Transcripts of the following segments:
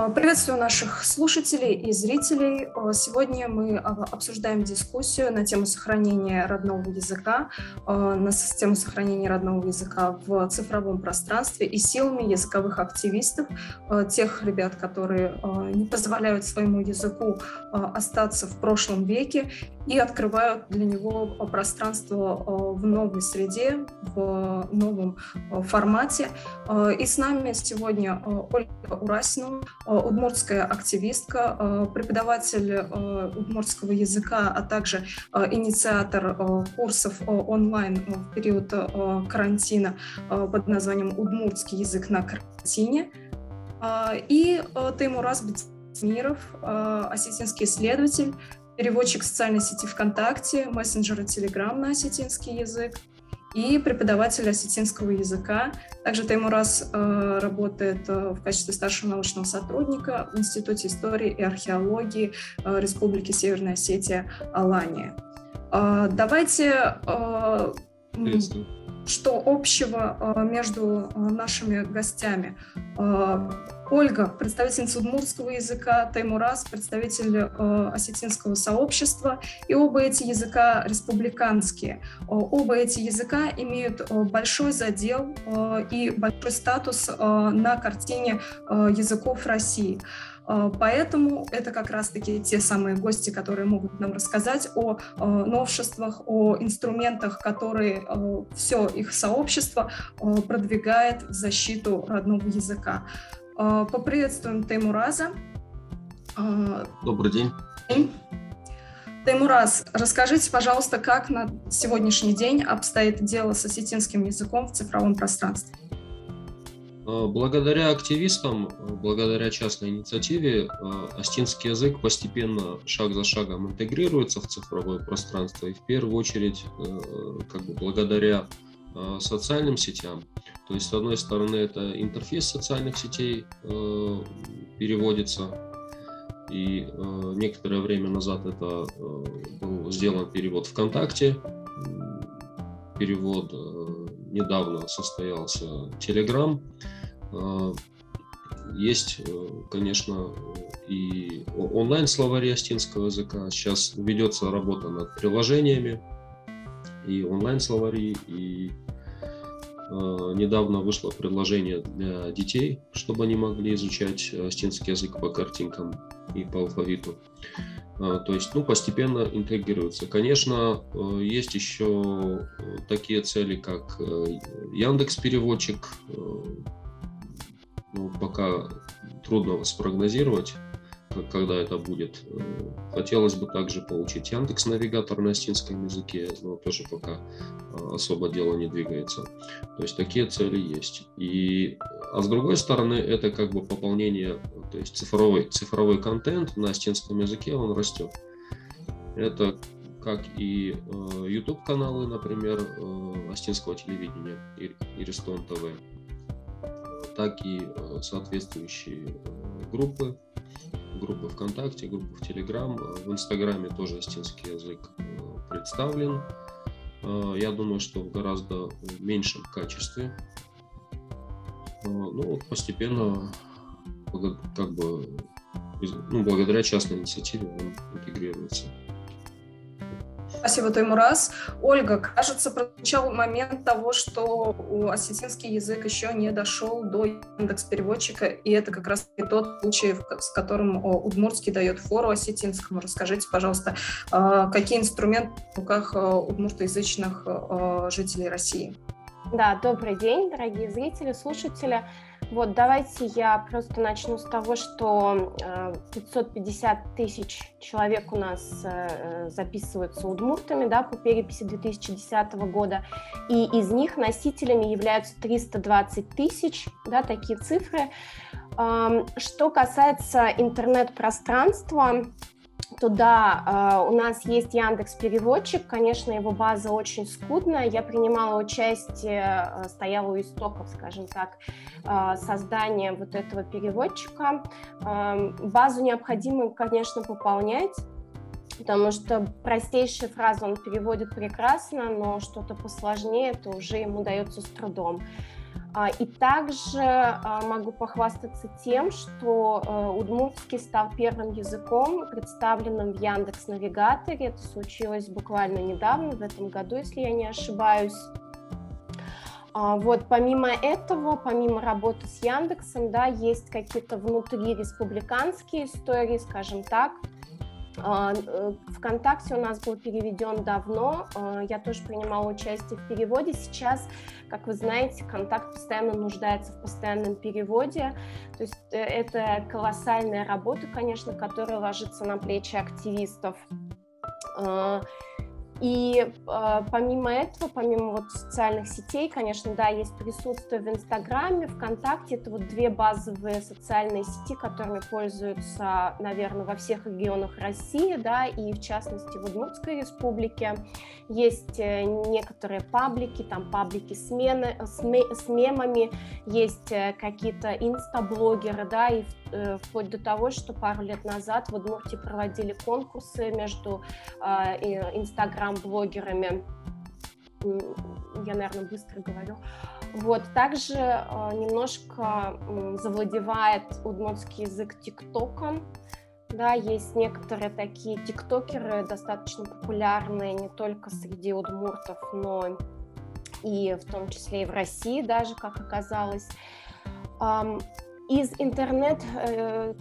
А, приветствую наших слушателей и зрителей. А, сегодня мы обсуждаем дискуссию на тему сохранения родного языка, на тему сохранения родного языка в цифровом пространстве и силами языковых активистов, тех ребят, которые не позволяют своему языку остаться в прошлом веке и открывают для него пространство в новой среде, в новом формате. И с нами сегодня Ольга Урасина, Э, удмуртская активистка, э, преподаватель э, удмуртского языка, а также инициатор курсов онлайн в период карантина под названием «Удмуртский язык на карантине». И Таймураз Бетмиров, осетинский исследователь, переводчик социальной сети ВКонтакте, мессенджера Telegram на осетинский язык, и преподаватель осетинского языка. Также Таймурас э, работает э, в качестве старшего научного сотрудника в Институте истории и археологии э, Республики Северная Осетия Алания. Э, давайте э, что общего э, между э, нашими гостями. Э, Ольга, представительница удмуртского языка, Таймурас, представитель осетинского сообщества, и оба эти языка республиканские. Оба эти языка имеют большой задел и большой статус на картине языков России. Поэтому это как раз-таки те самые гости, которые могут нам рассказать о а, новшествах, о инструментах, которые а, все их сообщество продвигает в защиту родного языка. Поприветствуем Таймураза. Добрый день. Таймураз, расскажите, пожалуйста, как на сегодняшний день обстоит дело с осетинским языком в цифровом пространстве? Э, благодаря активистам, э, благодаря частной инициативе, э, астинский язык постепенно, шаг за шагом интегрируется в цифровое пространство. И в первую очередь, как бы благодаря социальным сетям. То есть, с одной стороны, это интерфейс социальных сетей переводится, и некоторое время назад это был сделан перевод ВКонтакте, перевод недавно состоялся Telegram. А, есть, э, конечно, и онлайн-словари астинского языка. Сейчас ведется работа над приложениями и онлайн-словари, и э, недавно вышло предложение для детей, чтобы они могли изучать астинский язык по картинкам и по алфавиту. А, то есть, ну, постепенно интегрируется. Конечно, э, есть еще такие цели, как Яндекс Переводчик, ну, пока трудно спрогнозировать, когда это будет. Э, хотелось бы также получить Яндекс Навигатор на астинском языке, но тоже пока э, особо дело не двигается. То есть такие цели есть. И, а с другой стороны, это как бы пополнение, то есть цифровой, цифровой контент на астинском языке, он растет. Это как и э, YouTube каналы, например, э, астинского телевидения, Иристон ТВ так и э, соответствующие э, группы, группы ВКонтакте, группы в Телеграм, в Инстаграме тоже астинский язык э, представлен. Я думаю, что в гораздо меньшем качестве. Ну, постепенно, как бы, ну, благодаря частной инициативе он интегрируется. Спасибо, Таймураз. Ольга, кажется, прозвучал момент того, что осетинский язык еще не дошел до индекс переводчика, и это как раз и тот случай, с которым удмуртский дает фору осетинскому. Расскажите, пожалуйста, а, какие инструменты в руках а, удмуртоязычных а, жителей России? Да, добрый день, дорогие зрители, слушатели. Вот, давайте я просто начну с того, что 550 э, тысяч человек у нас э, записываются удмуртами, да, по переписи 2010 года, и из них носителями являются 320 тысяч, да, такие цифры. Что касается интернет-пространства, то да, у нас есть Яндекс Переводчик, конечно, его база очень скудная. Я принимала участие, э, стояла у истоков, скажем так, э, создания вот этого переводчика. Базу необходимо, конечно, пополнять, потому что простейшие фразы он переводит прекрасно, но что-то посложнее, это уже ему дается с трудом. А, и также а, могу похвастаться тем, что а, удмуртский стал первым языком, представленным в Яндекс Навигаторе. Это случилось буквально недавно, в этом году, если я не ошибаюсь. Вот, помимо этого, помимо работы с Яндексом, да, есть какие-то внутри республиканские истории, скажем так, а, э, ВКонтакте у нас был переведен давно, а, я тоже принимала участие в переводе. Сейчас, как вы знаете, Контакт постоянно нуждается в постоянном переводе. То есть э, это колоссальная работа, конечно, которая ложится на плечи активистов. А, и э, помимо этого, помимо вот социальных сетей, конечно, да, есть присутствие в Инстаграме, ВКонтакте. Это вот две базовые социальные сети, которыми пользуются, наверное, во всех регионах России, да, и в частности в Удмуртской республике. Есть э, некоторые паблики, там паблики с, мены, с, с мемами, есть э, какие-то инстаблогеры, да, и э, вплоть до того, что пару лет назад в Удмуртии проводили конкурсы между э, Инстаграм инстаграм-блогерами. Я, наверное, быстро говорю. Вот, также э, немножко э, завладевает удмуртский язык тиктоком. Да, есть некоторые такие тиктокеры, достаточно популярные не только среди удмуртов, но и в том числе и в России даже, как оказалось. Из интернет э,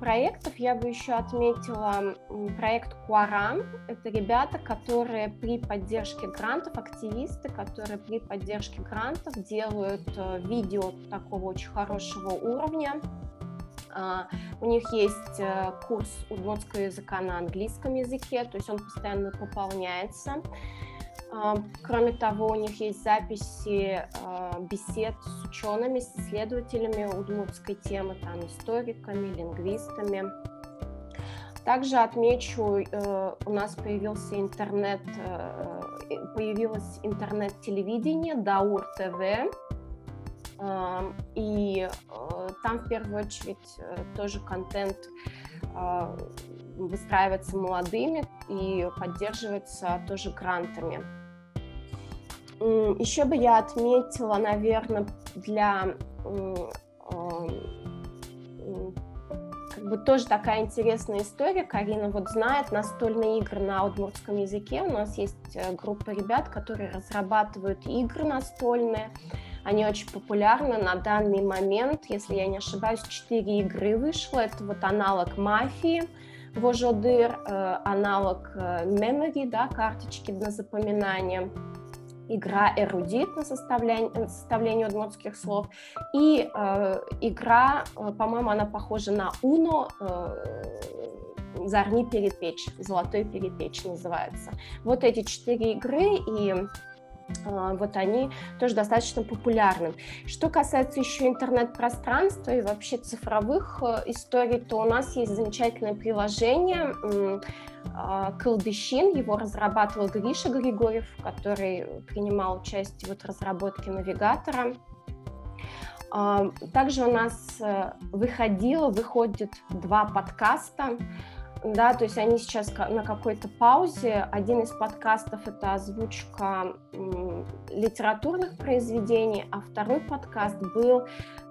проектов я бы еще отметила проект Куарам. Это ребята, которые при поддержке грантов, активисты, которые при поддержке грантов делают э, видео такого очень хорошего уровня. Uh, у них есть uh, курс удмуртского языка на английском языке, то есть он постоянно пополняется. Кроме того, у них есть записи а, бесед с учеными, с исследователями удмуртской темы, там, историками, лингвистами. Также отмечу, э, у нас появился интернет, э, появилось интернет-телевидение Даур ТВ, и э, там в первую очередь тоже контент выстраивается молодыми и поддерживается тоже грантами. Еще бы я отметила, наверное, для как бы тоже такая интересная история. Карина вот знает настольные игры на удмуртском языке. У нас есть э, группа ребят, которые разрабатывают игры настольные. Они очень популярны на данный момент. Если я не ошибаюсь, 4 игры вышло. Это вот аналог мафии, Вожодыр, э, аналог э, memory, да, карточки на запоминание игра эрудит на составление, на составление удмуртских слов, и э, игра, э, по-моему, она похожа на Уно, э, Зарни перепечь, Золотой перепечь называется. Вот эти четыре игры, и э, вот они тоже достаточно популярны. Что касается еще интернет-пространства и вообще цифровых э, историй, то у нас есть замечательное приложение, а, Колдыщин, его разрабатывал Гриша Григорьев, который принимал участие в разработке навигатора. А, также у нас э, выходило, выходит два подкаста да, то есть они сейчас на какой-то паузе. Один из подкастов это озвучка литературных произведений, а второй подкаст был,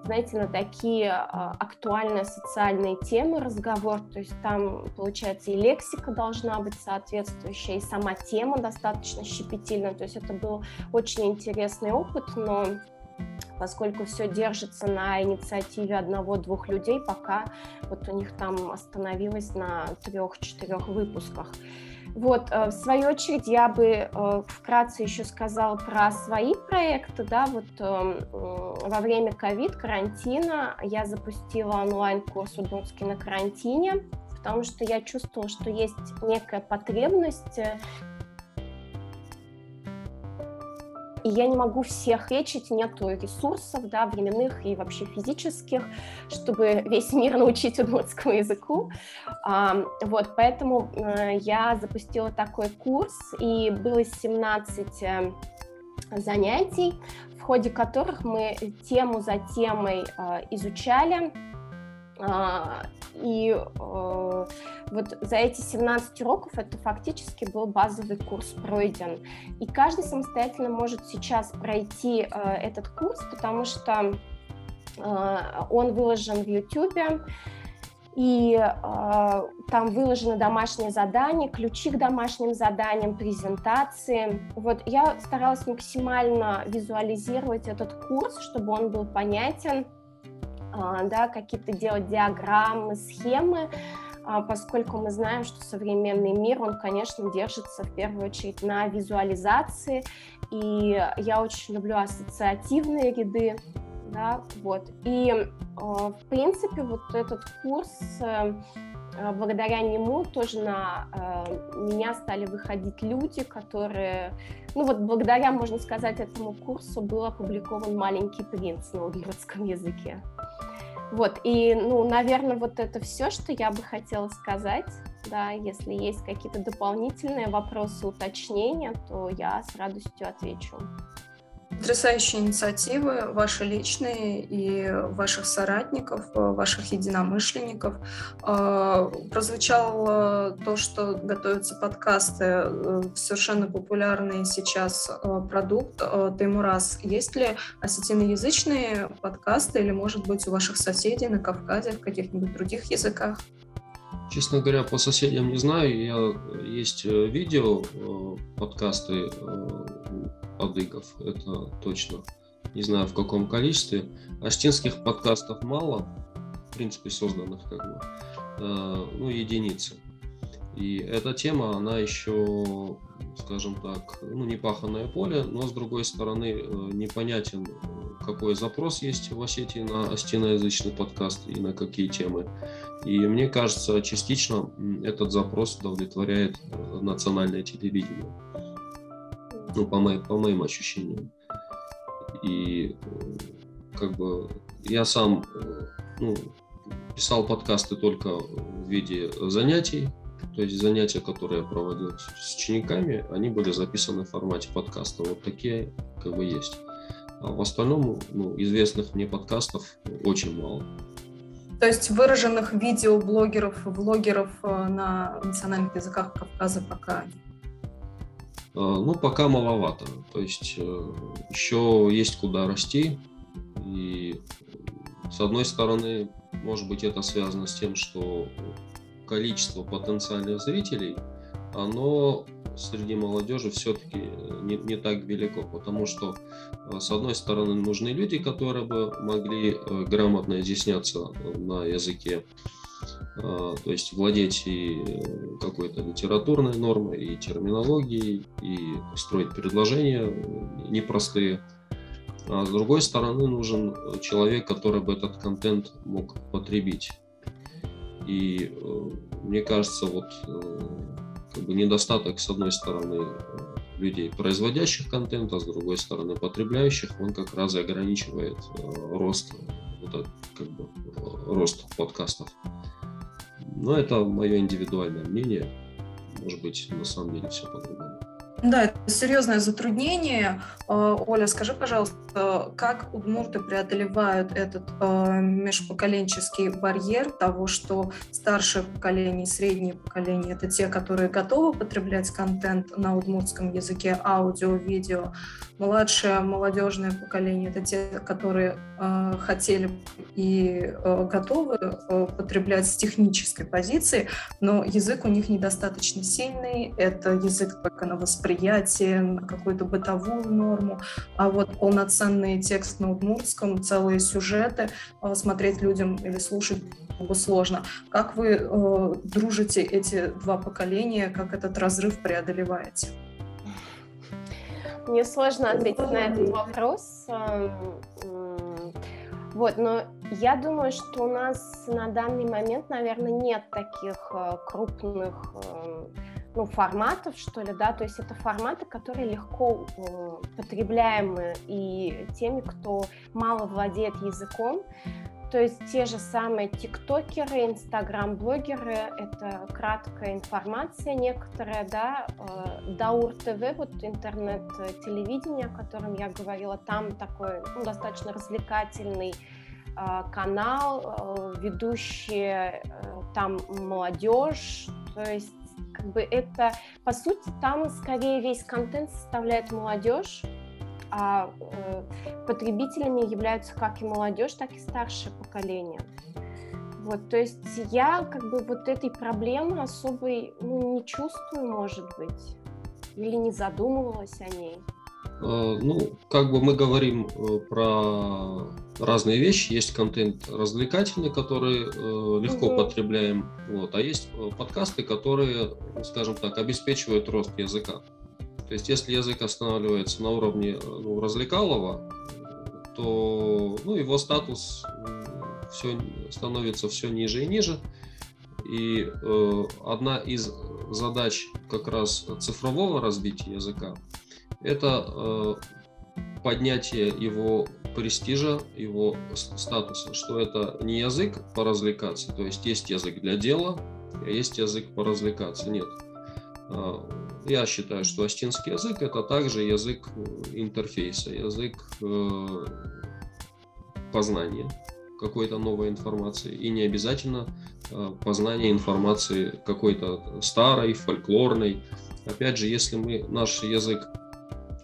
знаете, на такие а, актуальные социальные темы разговор, то есть там, получается, и лексика должна быть соответствующая, и сама тема достаточно щепетильная, то есть это был очень интересный опыт, но поскольку все держится на инициативе одного-двух людей, пока вот у них там остановилось на трех-четырех выпусках. Вот, э, в свою очередь, я бы э, вкратце еще сказала про свои проекты, да, вот эм, во время ковид, карантина я запустила онлайн-курс «Удмуртский на карантине», потому что я чувствовала, что есть некая потребность и я не могу всех лечить, нету ресурсов, да, временных и вообще физических, чтобы весь мир научить удмуртскому языку. А, вот, поэтому а, я запустила такой курс, и было 17 э, занятий, в ходе которых мы тему за темой э, изучали, и э, вот за эти 17 уроков это фактически был базовый курс пройден. И каждый самостоятельно может сейчас пройти э, этот курс, потому что э, он выложен в YouTube, и э, там выложены домашние задания, ключи к домашним заданиям, презентации. Вот я старалась максимально визуализировать этот курс, чтобы он был понятен, да, какие-то делать диаграммы, схемы, э, поскольку мы знаем, что современный мир, он, конечно, держится в первую очередь на визуализации, и я очень люблю ассоциативные ряды, да, вот. И, э, в принципе, вот этот курс, э, э, благодаря нему тоже на меня стали выходить люди, которые, ну вот благодаря, можно сказать, этому курсу был опубликован «Маленький принц» на удмуртском языке. Вот, и, ну, наверное, вот это все, что я бы хотела сказать. Да, если есть какие-то дополнительные вопросы, уточнения, то я с радостью отвечу. Потрясающие инициативы, ваши личные и ваших соратников, ваших единомышленников. А, прозвучало то, что готовятся подкасты, э, совершенно популярный сейчас э, продукт э, Таймурас. Есть ли осетиноязычные подкасты или, может быть, у ваших соседей на Кавказе в каких-нибудь других языках? Честно говоря, по соседям не знаю. Я, есть видео, подкасты адыгов, это точно. Не знаю в каком количестве. Аштинских подкастов мало, в принципе, созданных как бы, э, ну, единицы. И эта тема, она еще, скажем так, ну, не паханное поле, но, с другой стороны, э, непонятен, какой запрос есть в Осетии на остиноязычный подкаст и на какие темы. И мне кажется, частично этот запрос удовлетворяет э, национальное телевидение ну, по, моим, по моим ощущениям. И как бы я сам ну, писал подкасты только в виде занятий, то есть занятия, которые я проводил с учениками, они были записаны в формате подкаста. Вот такие как бы есть. А в остальном ну, известных мне подкастов очень мало. То есть выраженных видеоблогеров, влогеров э, на национальных языках Кавказа пока нет? Э, ну, пока маловато. То есть э, еще есть куда расти. И с одной стороны, может быть, это связано с тем, что количество потенциальных зрителей, оно среди молодежи все-таки не, не так велико, потому что, э, с одной стороны, нужны люди, которые бы могли грамотно изъясняться на языке то есть владеть и э, какой-то литературной нормой, и терминологией, и строить предложения непростые. А с другой стороны, нужен человек, который бы этот контент мог потребить. И э, мне кажется, вот э, как бы недостаток, с одной стороны, людей, производящих контент, а с другой стороны, потребляющих, он как раз и ограничивает рост, вот, как бы, рост подкастов. Но это мое индивидуальное мнение. Может быть, на самом деле все по-другому. Да, это серьезное затруднение. Э, Оля, скажи, пожалуйста, как удмурты преодолевают этот э, межпоколенческий барьер того, что старшее поколение среднее поколение – это те, которые готовы потреблять контент на удмуртском языке, аудио, видео, младшее молодежное поколение – это те, которые э, хотели и готовы потреблять с технической позиции, но язык у них недостаточно сильный, это язык только на восприятие, восприятие, на какую-то бытовую норму, а вот полноценный текст на удмуртском, целые сюжеты э, смотреть людям или слушать было сложно. Как вы э, дружите эти два поколения, как этот разрыв преодолеваете? Мне сложно ответить на этот вопрос. Эм, вот, но я думаю, что у нас на данный момент, наверное, нет таких э, крупных эм, ну, форматов, что ли, да, то есть это форматы, которые легко э, потребляемы и теми, кто мало владеет языком, то есть те же самые тиктокеры, инстаграм-блогеры, это краткая информация некоторая, да, э, Даур ТВ, вот интернет-телевидение, о котором я говорила, там такой ну, достаточно развлекательный канал, ведущие там молодежь, то есть как бы это, по сути, там скорее весь контент составляет молодежь, а э, потребителями являются как и молодежь, так и старшее поколение. Вот, то есть я как бы вот этой проблемы особой ну, не чувствую, может быть, или не задумывалась о ней. Э, ну, как бы мы говорим э, про разные вещи. Есть контент развлекательный, который э, легко угу. потребляем, вот, а есть подкасты, которые, скажем так, обеспечивают рост языка. То есть, если язык останавливается на уровне ну, развлекалого, то ну, его статус все становится все ниже и ниже. И э, одна из задач как раз цифрового развития языка это э, поднятие его престижа, его статуса, что это не язык поразвлекаться, то есть есть язык для дела, а есть язык поразвлекаться. Нет. А, я считаю, что астинский язык это также язык э, интерфейса, язык э, познания какой-то новой информации и не обязательно познание информации какой-то старой, фольклорной. Опять же, если мы наш язык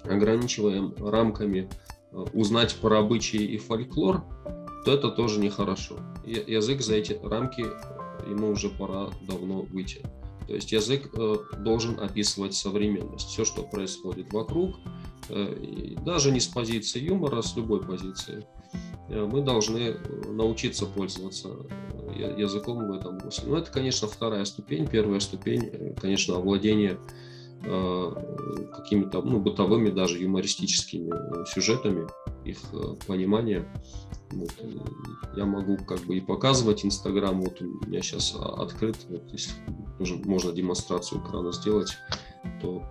ограничиваем рамками э, узнать про обычаи и фольклор, то это тоже нехорошо. Язык за эти рамки э, ему уже пора давно выйти. То есть язык э, должен описывать современность, все, что происходит вокруг, даже не с позиции юмора, а с любой позиции. Мы должны научиться пользоваться языком в этом смысле. Но это, конечно, вторая ступень. Первая ступень, конечно, овладение какими-то ну, бытовыми, даже юмористическими сюжетами, их э, понимание. Вот. Я могу как бы и показывать Инстаграм, вот у меня сейчас открыт, вот, если тоже можно демонстрацию экрана сделать, то,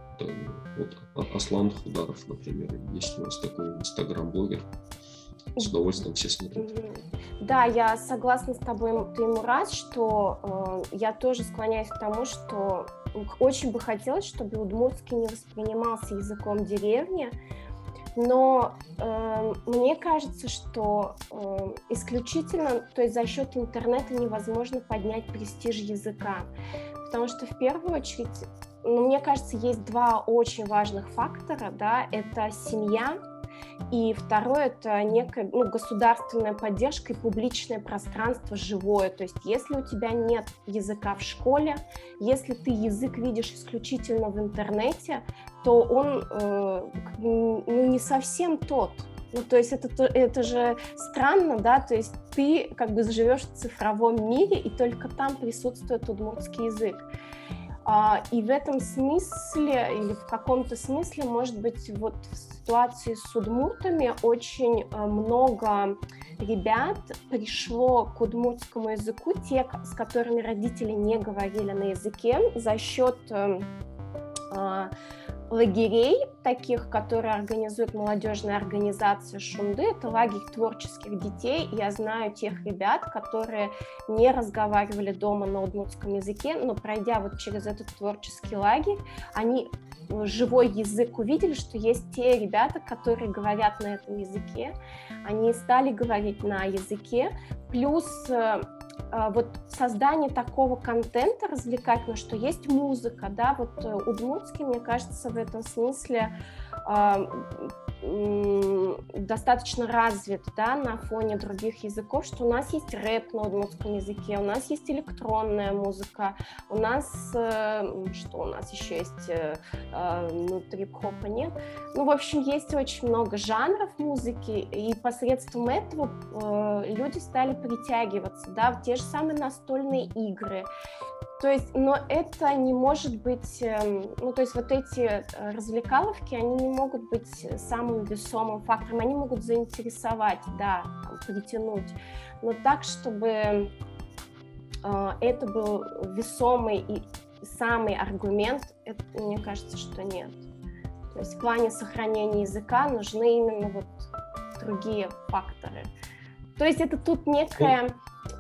вот Аслан Хударов, например, есть у нас такой Инстаграм-блогер, с удовольствием все смотрят. Да, я согласна с тобой, ты ему рад, что э, я тоже склоняюсь к тому, что очень бы хотелось, чтобы удмуртский не воспринимался языком деревни, но э, мне кажется, что э, исключительно, то есть за счет интернета невозможно поднять престиж языка, потому что в первую очередь, ну, мне кажется, есть два очень важных фактора, да, это семья и второе – это некая ну, государственная поддержка и публичное пространство живое. То есть если у тебя нет языка в школе, если ты язык видишь исключительно в интернете, то он э, ну, не совсем тот. Ну, то есть это, это же странно, да, то есть ты как бы живешь в цифровом мире, и только там присутствует удмуртский язык. А, и в этом смысле, или в каком-то смысле, может быть, вот ситуации с удмуртами очень э, много ребят пришло к удмуртскому языку, те, с которыми родители не говорили на языке, за счет эм, а, лагерей, таких, которые организует молодежная организация Шунды. Это лагерь творческих детей. Я знаю тех ребят, которые не разговаривали дома на удмуртском языке, но пройдя вот через этот творческий лагерь, они живой язык увидели, что есть те ребята, которые говорят на этом языке, они стали говорить на языке, плюс э, а, вот создание такого контента развлекательного, что есть музыка, да, вот э, удмуртский, мне кажется, в этом смысле достаточно развит да, на фоне других языков, что у нас есть рэп на удмуртском языке, у нас есть электронная музыка, у нас, э, что у нас еще есть, э, э, ну, трип-хопа нет. Ну, в общем, есть очень много жанров музыки, и посредством этого люди стали притягиваться, да, в те же самые настольные игры, то есть, но это не может быть, эм, ну, то есть вот эти э, развлекаловки, они не могут быть самым весомым фактором, они могут заинтересовать, да, притянуть, но так, чтобы э, это был весомый и самый аргумент, это, мне кажется, что нет. То есть в плане сохранения языка нужны именно вот другие факторы. То есть это тут некая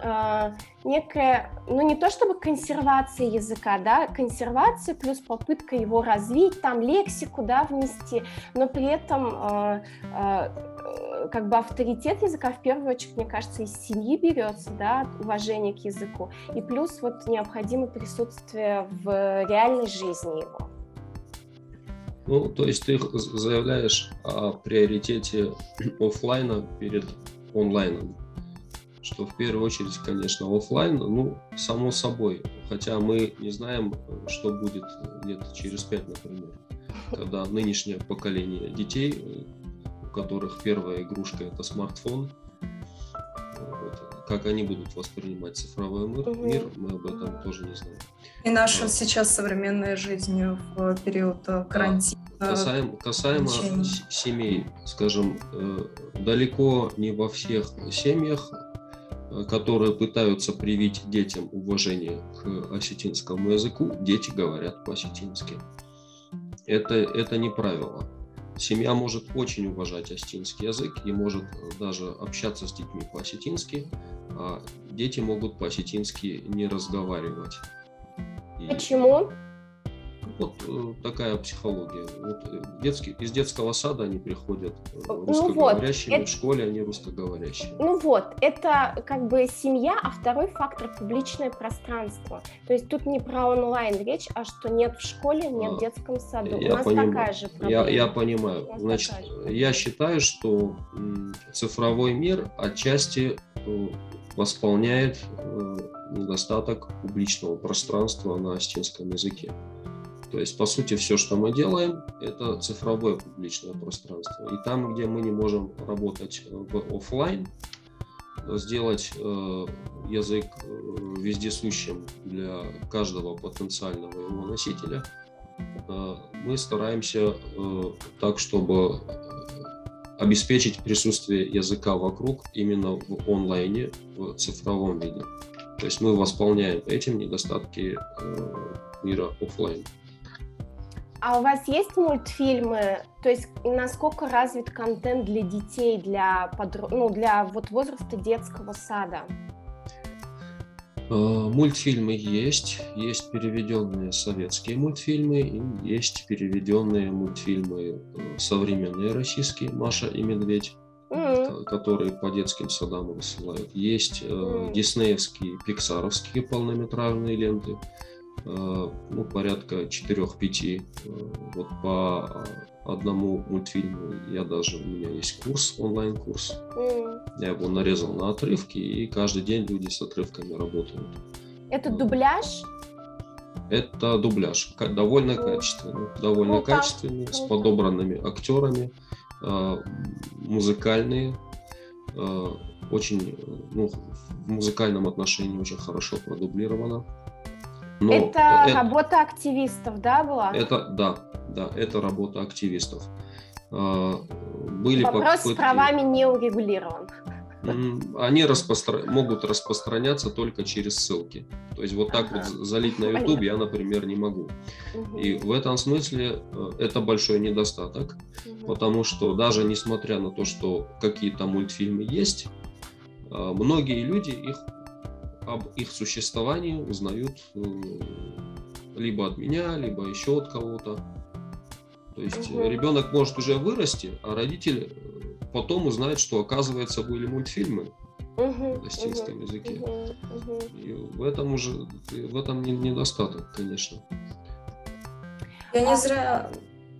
э, некая, ну не то чтобы консервация языка, да, консервация плюс попытка его развить, там лексику, да, внести, но при этом э, э, как бы авторитет языка в первую очередь, мне кажется, из семьи берется, да, уважение к языку, и плюс вот необходимо присутствие в реальной жизни его. Ну, то есть ты заявляешь о приоритете офлайна перед онлайном, что в первую очередь, конечно, офлайн, ну, само собой, хотя мы не знаем, что будет лет через пять, например, когда нынешнее поколение детей, у которых первая игрушка это смартфон, вот, как они будут воспринимать цифровой мир, угу. мир, мы об этом тоже не знаем. И наша сейчас современная жизнь в период э, карантина. Касаемо, касаемо семей, скажем, э, далеко не во всех семьях, э, которые пытаются привить детям уважение к осетинскому языку, дети говорят по-осетински. Это, это не правило. Семья может очень уважать осетинский язык и может даже общаться с детьми по-осетински, а дети могут по-осетински не разговаривать. Почему? Вот э, такая психология. Вот э, детский, из детского сада они приходят э, русскоговорящими, ну вот, в школе они русскоговорящие. Ну вот, это как бы семья, а второй фактор – публичное пространство. То есть тут не про онлайн речь, а что нет в школе, нет а, в детском саду. Я У нас понимаю. такая же проблема. Я, я понимаю. Значит, я считаю, что цифровой мир отчасти восполняет недостаток публичного пространства на астинском языке. То есть, по сути, все, что мы делаем, это цифровое публичное пространство. И там, где мы не можем работать в офлайн, сделать э, язык э, вездесущим для каждого потенциального его носителя, э, мы стараемся э, так, чтобы обеспечить присутствие языка вокруг именно в онлайне, в цифровом виде. То есть мы восполняем этим недостатки э, мира офлайн. А у вас есть мультфильмы? То есть насколько развит контент для детей, для, подро... ну, для вот возраста детского сада? Э, мультфильмы есть, есть переведенные советские мультфильмы, и есть переведенные мультфильмы э, современные российские «Маша и медведь», mm-hmm. которые по детским садам высылают. Есть mm-hmm. диснеевские, пиксаровские полнометражные ленты, ну, порядка 4-5 э, вот по одному мультфильму я даже, у меня есть курс, онлайн-курс. Mm. Я его нарезал на отрывки, и каждый день люди с отрывками работают. Это дубляж? Это дубляж, довольно mm. качественный, довольно ну, качественный, с подобранными актерами, э, музыкальные, очень, ну, в музыкальном отношении очень хорошо продублировано. Но это, это работа активистов, да, была? Это, да, да, это работа активистов. А, были Вопрос попытки... с правами не урегулирован. Они распростра... могут распространяться только через ссылки. То есть вот так ага. вот залить на YouTube я, например, не могу. Угу. И в этом смысле э, это большой недостаток, угу. потому что даже несмотря на то, что какие-то мультфильмы есть, э, многие люди их об их существовании узнают э, либо от меня, либо еще от кого-то. То есть угу. ребенок может уже вырасти, а родитель э, потом узнает, что оказывается были мультфильмы угу, на латинском угу, языке. Угу, угу. И в этом уже в этом недостаток, конечно. Я не зря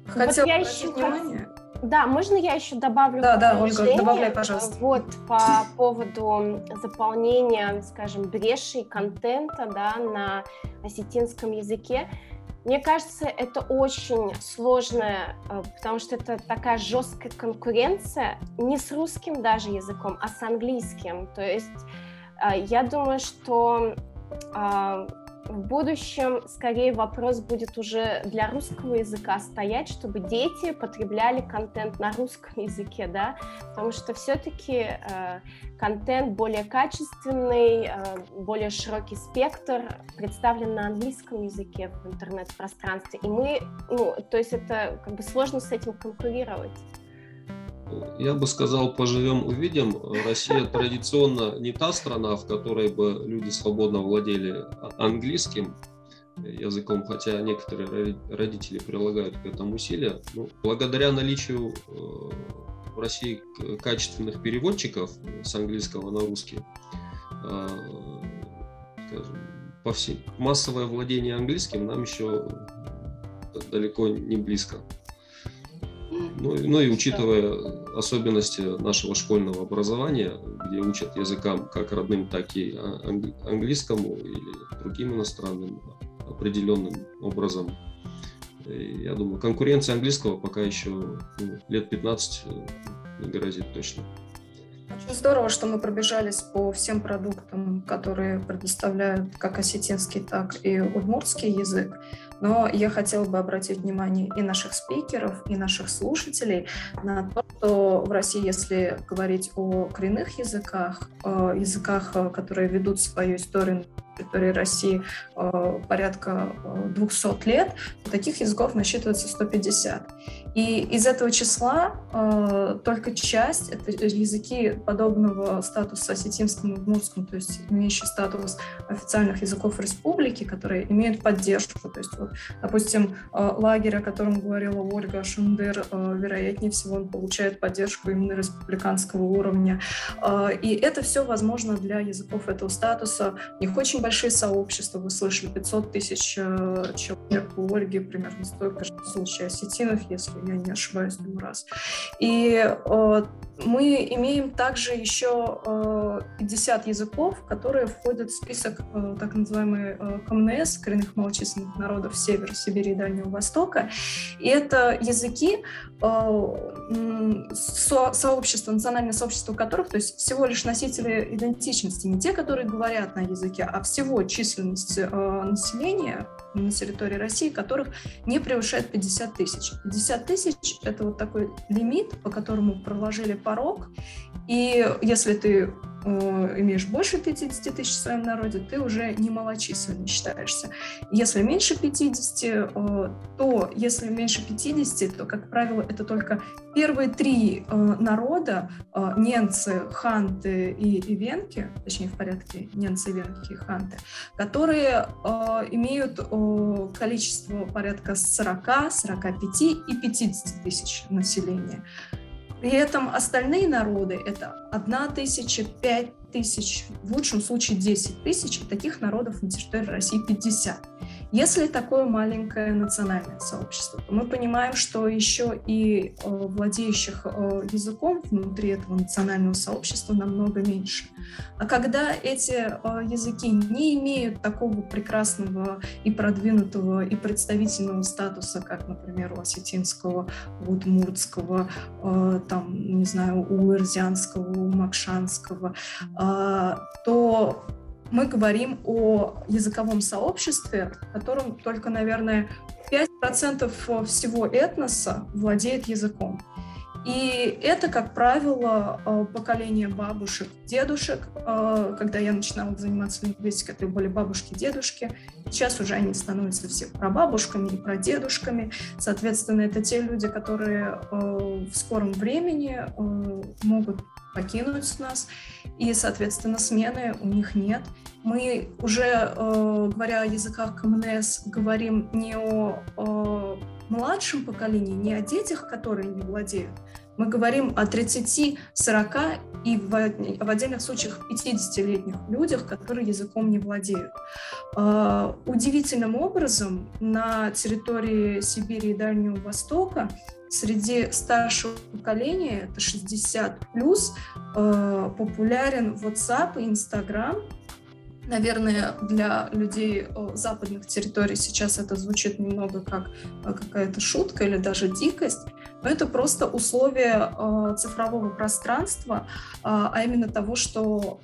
хотела вот обратить внимание. Да, можно я еще добавлю? Да, да, Ольга, добавляй, пожалуйста. Вот по поводу заполнения, скажем, брешей контента, да, на осетинском языке. Мне кажется, это очень сложно, э, потому что это такая жесткая конкуренция не с русским даже языком, а с английским. То есть э, я думаю, что э, в будущем скорее вопрос будет уже для русского языка стоять, чтобы дети потребляли контент на русском языке, да, потому что все-таки э, контент более качественный, э, более широкий спектр представлен на английском языке в интернет-пространстве, и мы, ну, то есть это как бы сложно с этим конкурировать. Я бы сказал, поживем, увидим. Россия традиционно не та страна, в которой бы люди свободно владели английским языком, хотя некоторые родители прилагают к этому усилия. Ну, благодаря наличию в России качественных переводчиков с английского на русский, скажем, по всей, массовое владение английским нам еще далеко не близко. Ну, ну и учитывая особенности нашего школьного образования, где учат языкам как родным, так и английскому или другим иностранным определенным образом, я думаю, конкуренция английского пока еще ну, лет 15 не грозит точно. Очень здорово, что мы пробежались по всем продуктам, которые предоставляют как осетинский, так и удмуртский язык. Но я хотела бы обратить внимание и наших спикеров, и наших слушателей на то, что в России, если говорить о коренных языках, языках, которые ведут свою историю территории России э, порядка 200 э, лет, таких языков насчитывается 150. И из этого числа э, только часть, это языки подобного статуса осетинскому и удмуртскому, то есть имеющие статус официальных языков республики, которые имеют поддержку. То есть, вот, допустим, лагерь, о котором говорила Ольга Шундер, вероятнее всего он получает поддержку именно республиканского уровня. И это все возможно для языков этого статуса. У них очень большие сообщества, вы слышали, 500 тысяч э, человек у Ольги, примерно столько же в случае осетинов, если я не ошибаюсь, два раз. И э, мы имеем также еще 50 э, языков, которые входят в список э, так называемой э, КМНС, коренных малочисленных народов Севера, Сибири и Дальнего Востока. И это языки сообщества, национальное сообщество которых, то есть всего лишь носители идентичности, не те, которые говорят на языке, а всего численность населения на территории России, которых не превышает 50 тысяч. 50 тысяч – это вот такой лимит, по которому проложили порог, и если ты э, имеешь больше 50 тысяч в своем народе, ты уже не малочисленный считаешься. Если меньше 50, э, то если меньше 50, то, как правило, это только первые три э, народа, э, немцы, ханты и, и венки, точнее в порядке немцы, венки и ханты, которые э, имеют э, количество порядка 40, 45 и 50 тысяч населения. При этом остальные народы – это одна тысяча, пять тысяч, в лучшем случае 10 тысяч, таких народов на территории России 50. Если такое маленькое национальное сообщество, то мы понимаем, что еще и э, владеющих э, языком внутри этого национального сообщества намного меньше. А когда эти э, языки не имеют такого прекрасного и продвинутого и представительного статуса, как, например, у осетинского, у удмуртского, там, не знаю, у ирзианского, у макшанского, то мы говорим о языковом сообществе, в котором только, наверное, 5% всего этноса владеет языком. И это, как правило, э, поколение бабушек, дедушек. Э, когда я начинала заниматься лингвистикой, это были бабушки, дедушки. Сейчас уже они становятся все прабабушками и прадедушками. Соответственно, это те люди, которые э, в скором времени могут покинуть нас, и, соответственно, смены у них нет. Мы уже, говоря о языках КМНС, говорим не о младшем поколении, не о детях, которые не владеют. Мы говорим о 30, 40 и в, отдельных случаях 50-летних людях, которые языком не владеют. Э, удивительным образом на территории Сибири и Дальнего Востока среди старшего поколения, это 60 плюс, э, популярен WhatsApp и Instagram. Наверное, для людей э, западных территорий сейчас это звучит немного как э, какая-то шутка или даже дикость, но это просто условия цифрового пространства, а именно того, что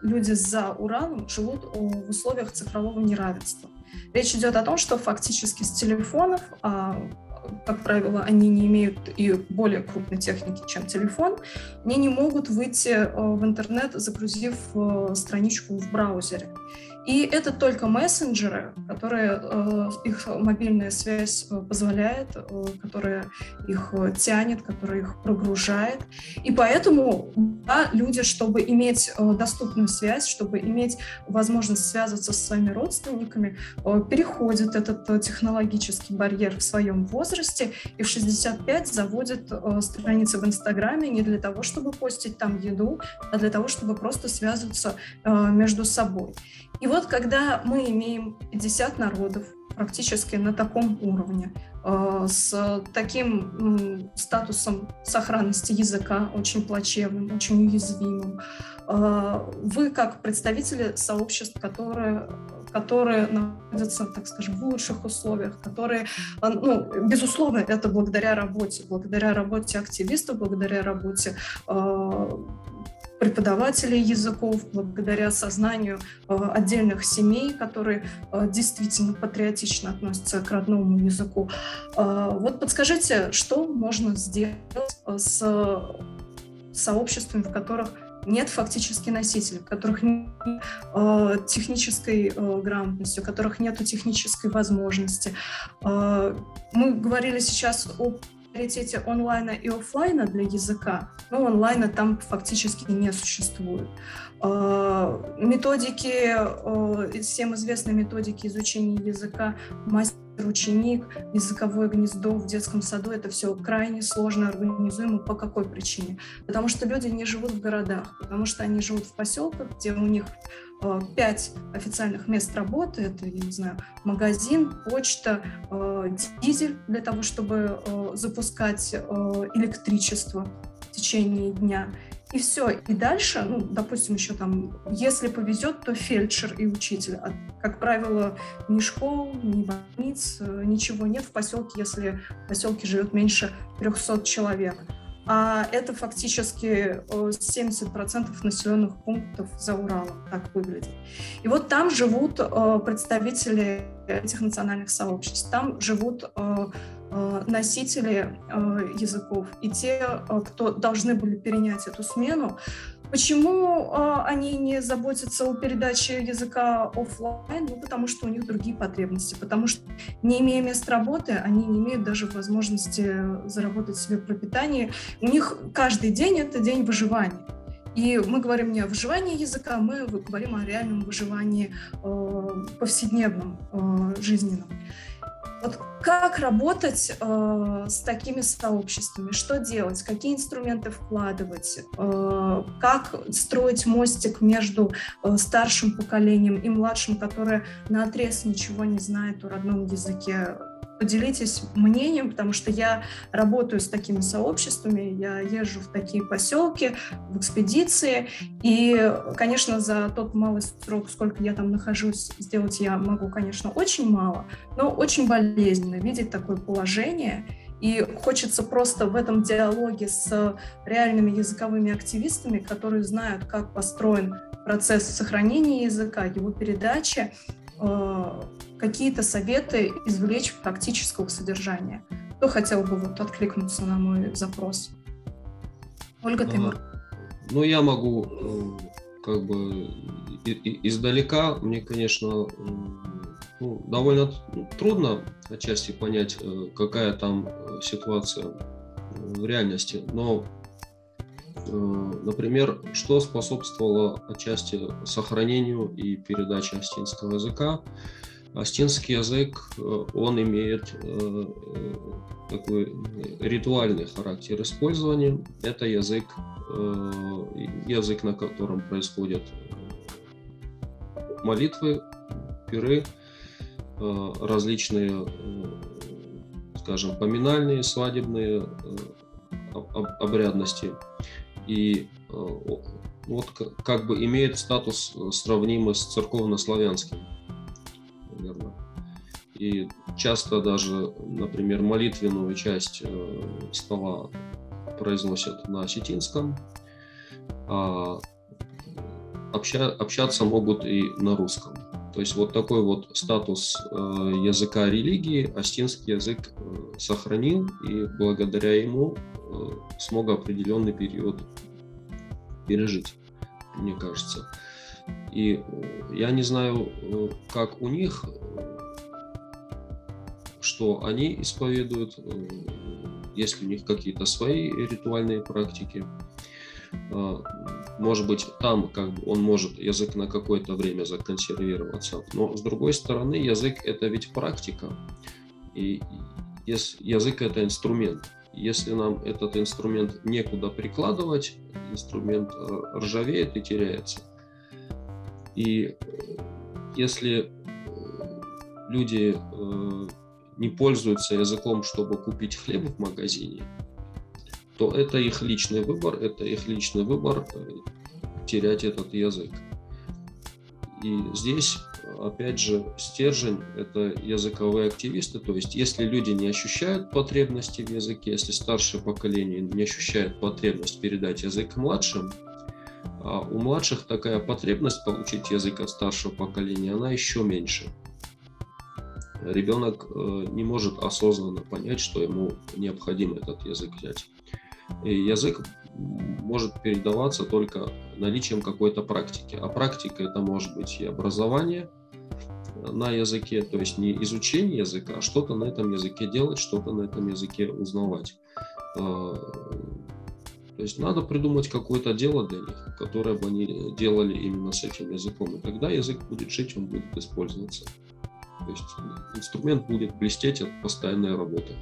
люди за Ураном живут в условиях цифрового неравенства. Речь идет о том, что фактически с телефонов, а как правило, они не имеют и более крупной техники, чем телефон, они не могут выйти э, в интернет, загрузив э, страничку в браузере. И это только мессенджеры, которые э, их мобильная связь э, позволяет, э, которая их тянет, которая их прогружает. И поэтому да, люди, чтобы иметь доступную связь, чтобы иметь возможность связываться со своими родственниками, переходят этот технологический барьер в своем возрасте и в 65 заводят страницы в Инстаграме не для того, чтобы постить там еду, а для того, чтобы просто связываться между собой. И вот когда мы имеем 50 народов практически на таком уровне, э, с таким статусом сохранности языка очень плачевным, очень уязвимым, э, вы как представители сообществ, которые которые находятся, так скажем, в лучших условиях, которые, э, ну, безусловно, это благодаря работе, благодаря работе активистов, благодаря работе преподавателей языков, благодаря сознанию э, отдельных семей, которые э, действительно патриотично относятся к родному языку. Э, вот подскажите, что можно сделать с сообществами, в которых нет фактически носителей, у которых нет э, технической э, грамотности, у которых нет технической возможности. Э, мы говорили сейчас о приоритете онлайна и офлайна для языка, ну, онлайна там фактически не существует. А, методики, а, всем известны методики изучения языка, мастер-ученик, языковое гнездо в детском саду, это все крайне сложно организуемо. По какой причине? Потому что люди не живут в городах, потому что они живут в поселках, где у них пять официальных мест работы. Это, я не знаю, магазин, почта, э, дизель для того, чтобы э, запускать электричество в течение дня. И все. И дальше, ну, допустим, еще там, если повезет, то фельдшер и учитель. А, как правило, ни школ, ни больниц, ничего нет в поселке, если в поселке живет меньше 300 человек а это фактически 70% э, населенных пунктов за Уралом, так выглядит. И вот там живут э, представители этих национальных сообществ, там живут э, носители языков. И те, кто должны были перенять эту смену, Почему э, они не заботятся о передаче языка офлайн? Ну, потому что у них другие потребности, потому что не имея мест работы, они не имеют даже возможности заработать себе пропитание. У них каждый день это день выживания. И мы говорим не о выживании языка, мы говорим о реальном выживании э, повседневном, э, жизненном. Вот как работать э, с такими сообществами? Что делать? Какие инструменты вкладывать? Э, как строить мостик между э, старшим поколением и младшим, которое на отрез ничего не знает о родном языке поделитесь мнением, потому что я работаю с такими сообществами, я езжу в такие поселки, в экспедиции, и, конечно, за тот малый срок, сколько я там нахожусь, сделать я могу, конечно, очень мало, но очень болезненно видеть такое положение, и хочется просто в этом диалоге с реальными языковыми активистами, которые знают, как построен процесс сохранения языка, его передачи, какие-то советы извлечь практического содержания. Кто хотел бы вот откликнуться на мой запрос? Ольга а, Тимур. Ну, я могу э, как бы издалека, мне, конечно, ну, довольно трудно отчасти понять, э, какая там э, ситуация в реальности, но Например, что способствовало отчасти сохранению и передаче астинского языка? Астинский язык, э, он имеет э, э, такой ритуальный характер использования. Это язык, язык, на котором происходят молитвы, пиры, различные, скажем, поминальные, свадебные обрядности. И вот как бы имеет статус сравнимый с церковно-славянским наверное. И часто даже, например, молитвенную часть э, стола произносят на осетинском, а обща, общаться могут и на русском. То есть вот такой вот статус э, языка религии остинский язык э, сохранил, и благодаря ему смог определенный период пережить, мне кажется. И я не знаю, как у них, что они исповедуют, есть ли у них какие-то свои ритуальные практики. А, может быть, там как бы он может язык на какое-то время законсервироваться. Но с другой стороны, язык это ведь практика. И язык это инструмент. Если нам этот инструмент некуда прикладывать, инструмент э, ржавеет и теряется. И э, если э, люди не пользуются языком, чтобы купить хлеб в магазине, то это их личный выбор, это их личный выбор терять этот язык. И здесь, опять же, стержень – это языковые активисты, то есть если люди не ощущают потребности в языке, если старшее поколение не ощущает потребность передать язык младшим, а у младших такая потребность получить язык от старшего поколения, она еще меньше. Ребенок э, не может осознанно понять, что ему необходимо этот язык взять. И язык может передаваться только наличием какой-то практики. А практика это может быть и образование на языке, то есть не изучение языка, а что-то на этом языке делать, что-то на этом языке узнавать. А, то есть надо придумать какое-то дело для них, которое бы они делали именно с этим языком. И тогда язык будет жить, он будет использоваться. То есть инструмент будет блестеть от постоянной работы.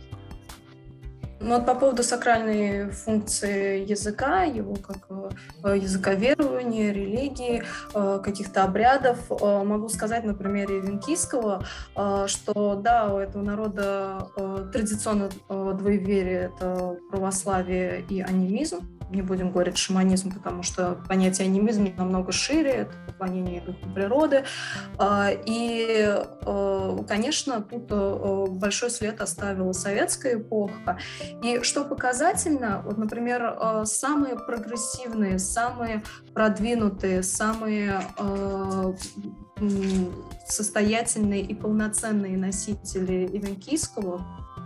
Ну вот по поводу сакральной функции языка, его как э, языка верования, религии, э, каких-то обрядов, э, могу сказать на примере венкийского, что да, у этого народа традиционно двоеверие – это православие и анимизм, не будем говорить шаманизм, потому что понятие анимизм намного шире, это поклонение духу природы. А, и, э, конечно, тут э, большой след оставила советская эпоха. И что показательно, вот, например, э, самые прогрессивные, самые продвинутые, самые состоятельные и полноценные носители ивенкийского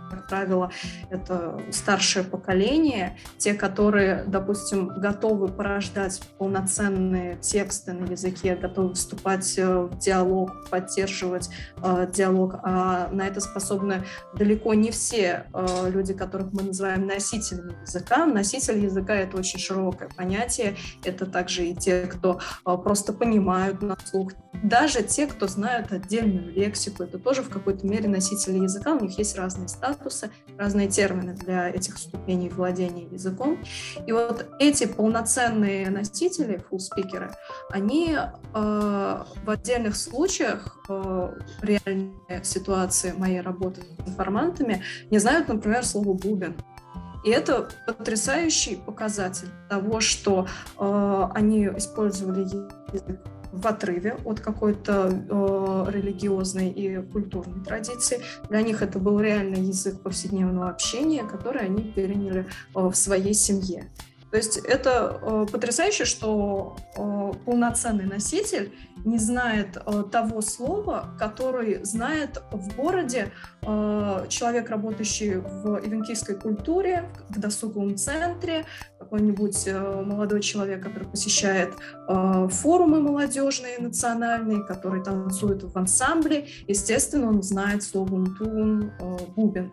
как правило, это старшее поколение, те, которые, допустим, готовы порождать полноценные тексты на языке, готовы вступать э, в диалог, поддерживать э, диалог, а на это способны далеко не все э, люди, которых мы называем носителями языка. Носитель языка — это очень широкое понятие, это также и те, кто э, просто понимают на слух, даже те, кто знают отдельную лексику, это тоже в какой-то мере носители языка, у них есть разные статусы, статусы, разные термины для этих ступеней владения языком. И вот эти полноценные носители, фулл-спикеры, они э, в отдельных случаях, э, реальной ситуации моей работы с информантами, не знают, например, слово «бубен». И это потрясающий показатель того, что э, они использовали язык в отрыве от какой-то э, религиозной и культурной традиции. Для них это был реальный язык повседневного общения, который они переняли э, в своей семье. То есть это э, потрясающе, что э, полноценный носитель не знает э, того слова, который знает в городе э, человек, работающий в ивенкийской культуре, в досуговом центре, какой-нибудь э, молодой человек, который посещает э, форумы молодежные, национальные, который танцует в ансамбле. Естественно, он знает слово «унтун», э, «бубен».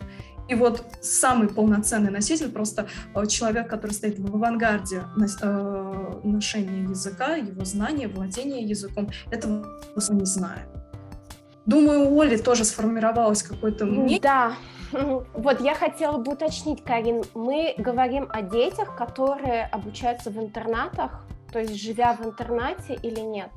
И вот самый полноценный носитель, просто э, человек, который стоит в авангарде э, ношения языка, его знания, владения языком, этого не знает. Думаю, у Оли тоже сформировалось какое-то мнение. Да, вот я хотела бы уточнить, Карин, мы говорим о детях, которые обучаются в интернатах, то есть живя в интернате или нет?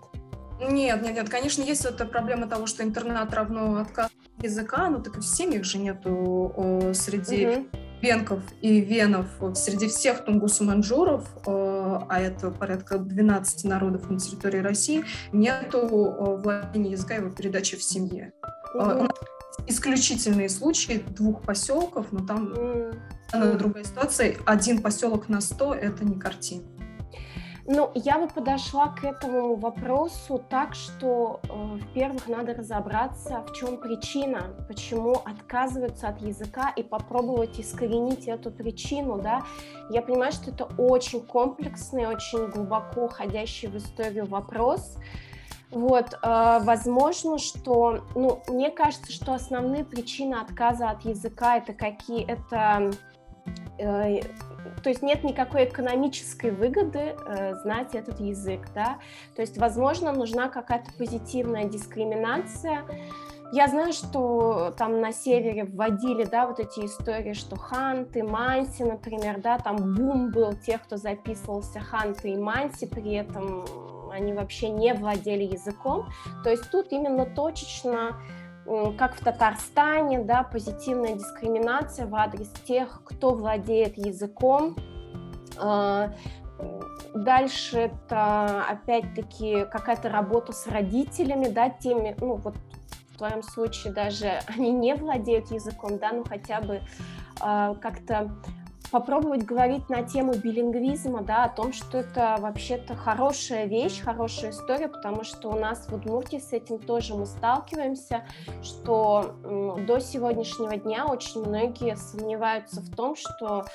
Нет, нет, нет. Конечно, есть эта проблема того, что интернат равно отказ языка, но так и в семьях же нету о, среди угу. венков и венов, среди всех тунгусу-манжуров, а это порядка 12 народов на территории России, нету владения языка и его передачи в семье. Угу. Исключительные случаи двух поселков, но там mm. другая ситуация. Один поселок на сто – это не картина. Ну, я бы подошла к этому вопросу так, что, э, во-первых, надо разобраться, в чем причина, почему отказываются от языка и попробовать искоренить эту причину, да. Я понимаю, что это очень комплексный, очень глубоко ходящий в историю вопрос, Вот, э, возможно, что, ну, мне кажется, что основные причины отказа от языка это какие, это, э, то есть нет никакой экономической выгоды э, знать этот язык, да, то есть, возможно, нужна какая-то позитивная дискриминация, я знаю, что там на севере вводили, да, вот эти истории, что ханты, манси, например, да, там бум был тех, кто записывался ханты и манси, при этом они вообще не владели языком. То есть тут именно точечно как в Татарстане, да, позитивная дискриминация в адрес тех, кто владеет языком. А, дальше это опять-таки какая-то работа с родителями, да, теми, ну вот в твоем случае даже они не владеют языком, да, ну хотя бы э, как-то попробовать говорить на тему билингвизма, да, о том, что это вообще-то хорошая вещь, хорошая история, потому что у нас в Удмуртии с этим тоже мы сталкиваемся, что до сегодняшнего дня очень многие сомневаются в том, что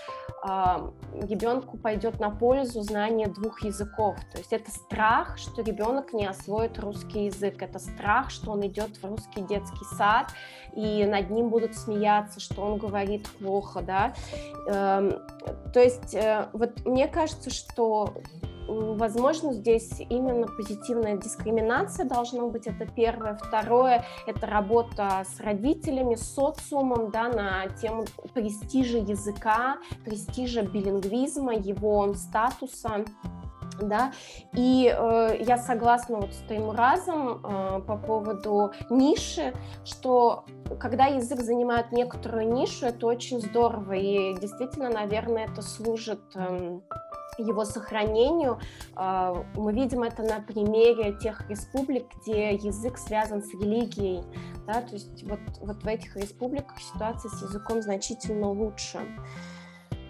э, ребенку пойдет на пользу знание двух языков. То есть это страх, что ребенок не освоит русский язык, это страх, что он идет в русский детский сад, и над ним будут смеяться, что он говорит плохо, да. Эм, то есть э, вот мне кажется, что возможно, здесь именно позитивная дискриминация должна быть, это первое. Второе, это работа с родителями, с социумом, да, на тему престижа языка, престижа билингвизма, его статуса да, и э, я согласна вот с твоим разом э, по поводу ниши, что когда язык занимает некоторую нишу, это очень здорово, и действительно, наверное, это служит э, его сохранению. Э, мы видим это на примере тех республик, где язык связан с религией, да, то есть вот, вот в этих республиках ситуация с языком значительно лучше.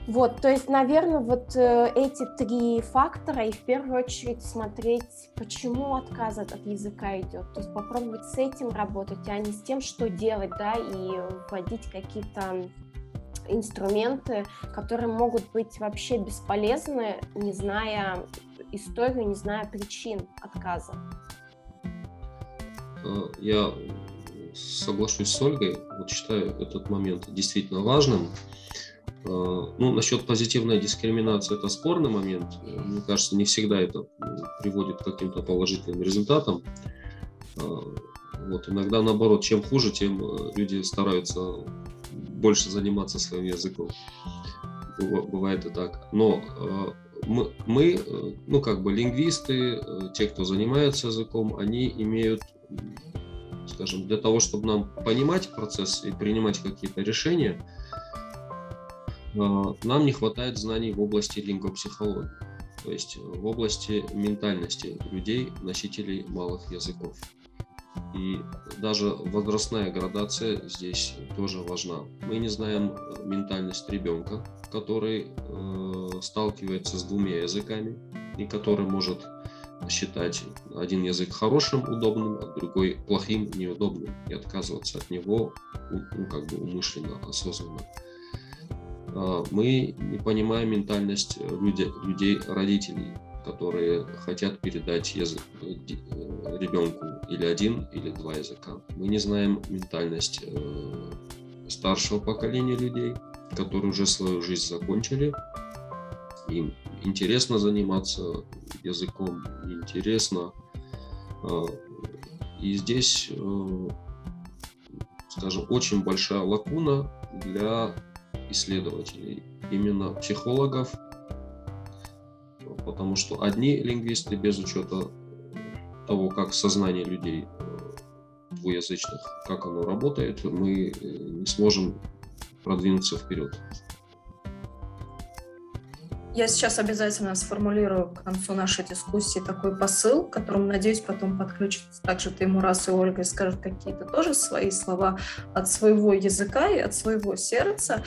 Вот, то есть, наверное, вот э, эти три фактора, и в первую очередь смотреть, почему отказ от, языка идет, то есть попробовать с этим работать, а не с тем, что делать, да, и вводить какие-то инструменты, которые могут быть вообще бесполезны, не зная историю, не зная причин отказа. Э, я соглашусь с Ольгой, вот считаю этот момент действительно важным. Э, ну, насчет позитивной дискриминации это спорный момент. Мне кажется, не всегда это приводит к каким-то положительным результатам. Э, вот, иногда наоборот, чем хуже, тем э, люди стараются больше заниматься своим языком. Бывает и так. Но мы, мы, ну как бы лингвисты, те, кто занимается языком, они имеют, скажем, для того, чтобы нам понимать процесс и принимать какие-то решения, нам не хватает знаний в области лингвопсихологии, то есть в области ментальности людей, носителей малых языков. И даже возрастная градация здесь тоже важна. Мы не знаем ментальность ребенка, который э, сталкивается с двумя языками и который может считать один язык хорошим, удобным, а другой плохим, неудобным и отказываться от него ну, как бы умышленно, осознанно. А, мы не понимаем ментальность людей, людей родителей, которые хотят передать язык э, э, ребенку или один, или два языка. Мы не знаем ментальность э, старшего поколения людей, которые уже свою жизнь закончили. Им интересно заниматься языком, интересно. А, и здесь, скажем, очень большая лакуна для исследователей, именно психологов, потому что одни лингвисты без учета того, как сознание людей э, двуязычных, как оно работает, мы э, не сможем продвинуться вперед. Я сейчас обязательно сформулирую к концу нашей дискуссии такой посыл, к которому, надеюсь, потом подключится также Таймурас и Ольга и скажут какие-то тоже свои слова от своего языка и от своего сердца.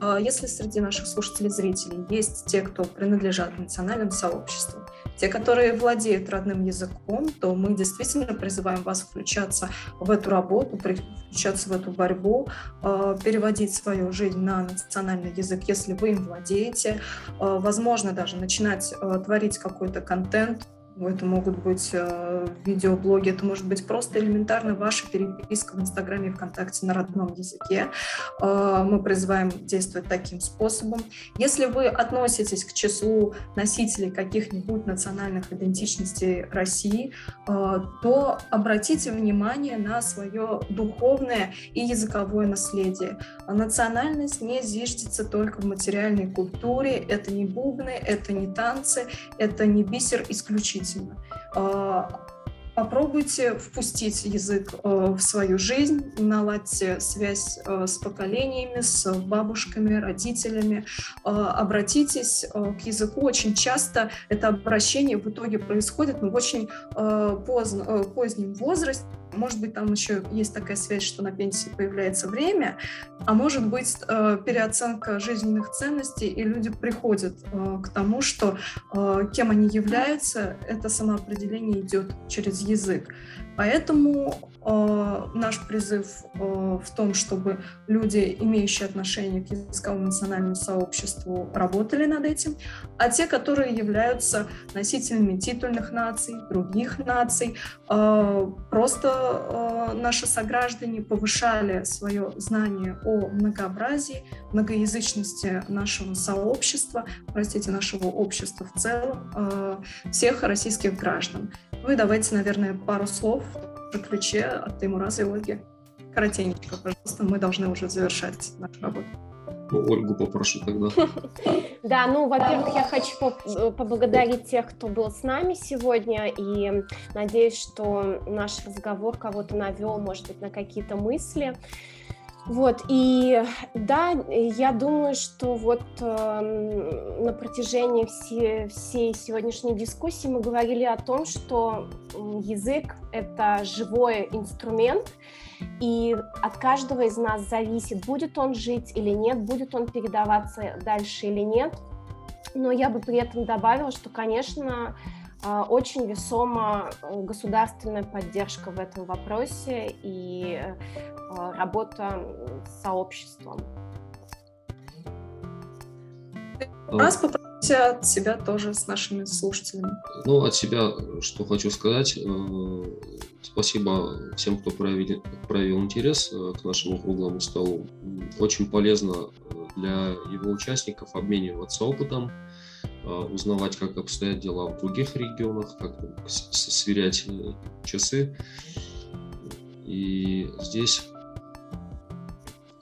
А, если среди наших слушателей зрителей есть те, кто принадлежат национальным сообществам, те, которые владеют родным языком, то мы действительно призываем вас включаться в эту работу, включаться в эту борьбу, а, переводить свою жизнь на национальный язык, если вы им владеете, а, возможно, даже начинать творить какой-то контент, это могут быть э, видеоблоги, это может быть просто элементарно ваша переписка в Инстаграме и ВКонтакте на родном языке. Э, мы призываем действовать таким способом. Если вы относитесь к числу носителей каких-нибудь национальных идентичностей России, э, то обратите внимание на свое духовное и языковое наследие. Национальность не зиждется только в материальной культуре, это не бубны, это не танцы, это не бисер исключительно исключительно. А, попробуйте впустить язык э, в свою жизнь, наладьте связь э, с поколениями, с бабушками, родителями, э, обратитесь к языку. Очень часто это обращение в итоге происходит но в очень позднем возрасте, может быть, там еще есть такая связь, что на пенсии появляется время, а может быть э, переоценка жизненных ценностей, и люди приходят э, к тому, что э, кем они являются, это самоопределение идет через язык. Поэтому э, наш призыв э, в том, чтобы люди, имеющие отношение к языковому национальному сообществу, работали над этим, а те, которые являются носителями титульных наций, других наций, э, просто э, наши сограждане повышали свое знание о многообразии, многоязычности нашего сообщества, простите, нашего общества в целом, э, всех российских граждан. Ну и давайте, наверное, пару слов в ключе от Таймураза и Ольги. Коротенько, пожалуйста, мы должны уже завершать нашу работу. Ну, Ольгу попрошу тогда. Да, ну, во-первых, я хочу поблагодарить тех, кто был с нами сегодня, и надеюсь, что наш разговор кого-то навел, может быть, на какие-то мысли. Вот, и да, я думаю, что вот э, на протяжении все, всей сегодняшней дискуссии мы говорили о том, что язык — это живой инструмент, и от каждого из нас зависит, будет он жить или нет, будет он передаваться дальше или нет. Но я бы при этом добавила, что, конечно, очень весома э, государственная поддержка в этом вопросе и э, работа с сообществом. Раз попросите от себя тоже с нашими слушателями. Ну, от себя, что хочу сказать, э, спасибо всем, кто проявил, проявил интерес к нашему круглому столу. Очень полезно для его участников обмениваться опытом, а, узнавать, как обстоят дела в других регионах, как сверять э, часы. И здесь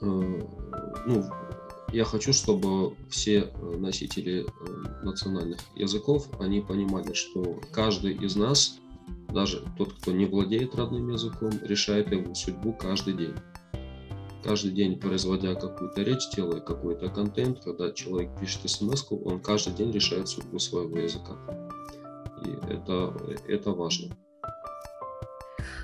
э, ну, я хочу, чтобы все э, носители национальных языков, они понимали, что каждый из нас, даже тот, кто не владеет родным языком, решает его судьбу каждый день каждый день производя какую-то речь, делая какой-то контент, когда человек пишет смс он каждый день решает судьбу своего языка. И это, это важно.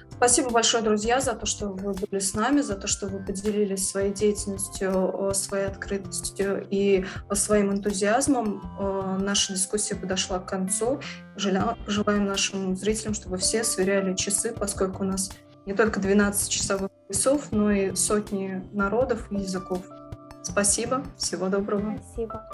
Спасибо большое, друзья, за то, что вы были с нами, за то, что вы поделились своей деятельностью, своей открытостью и своим энтузиазмом. Наша дискуссия подошла к концу. Желаем нашим зрителям, чтобы все сверяли часы, поскольку у нас не только 12 часов, но и сотни народов и языков. Спасибо, всего доброго. Спасибо.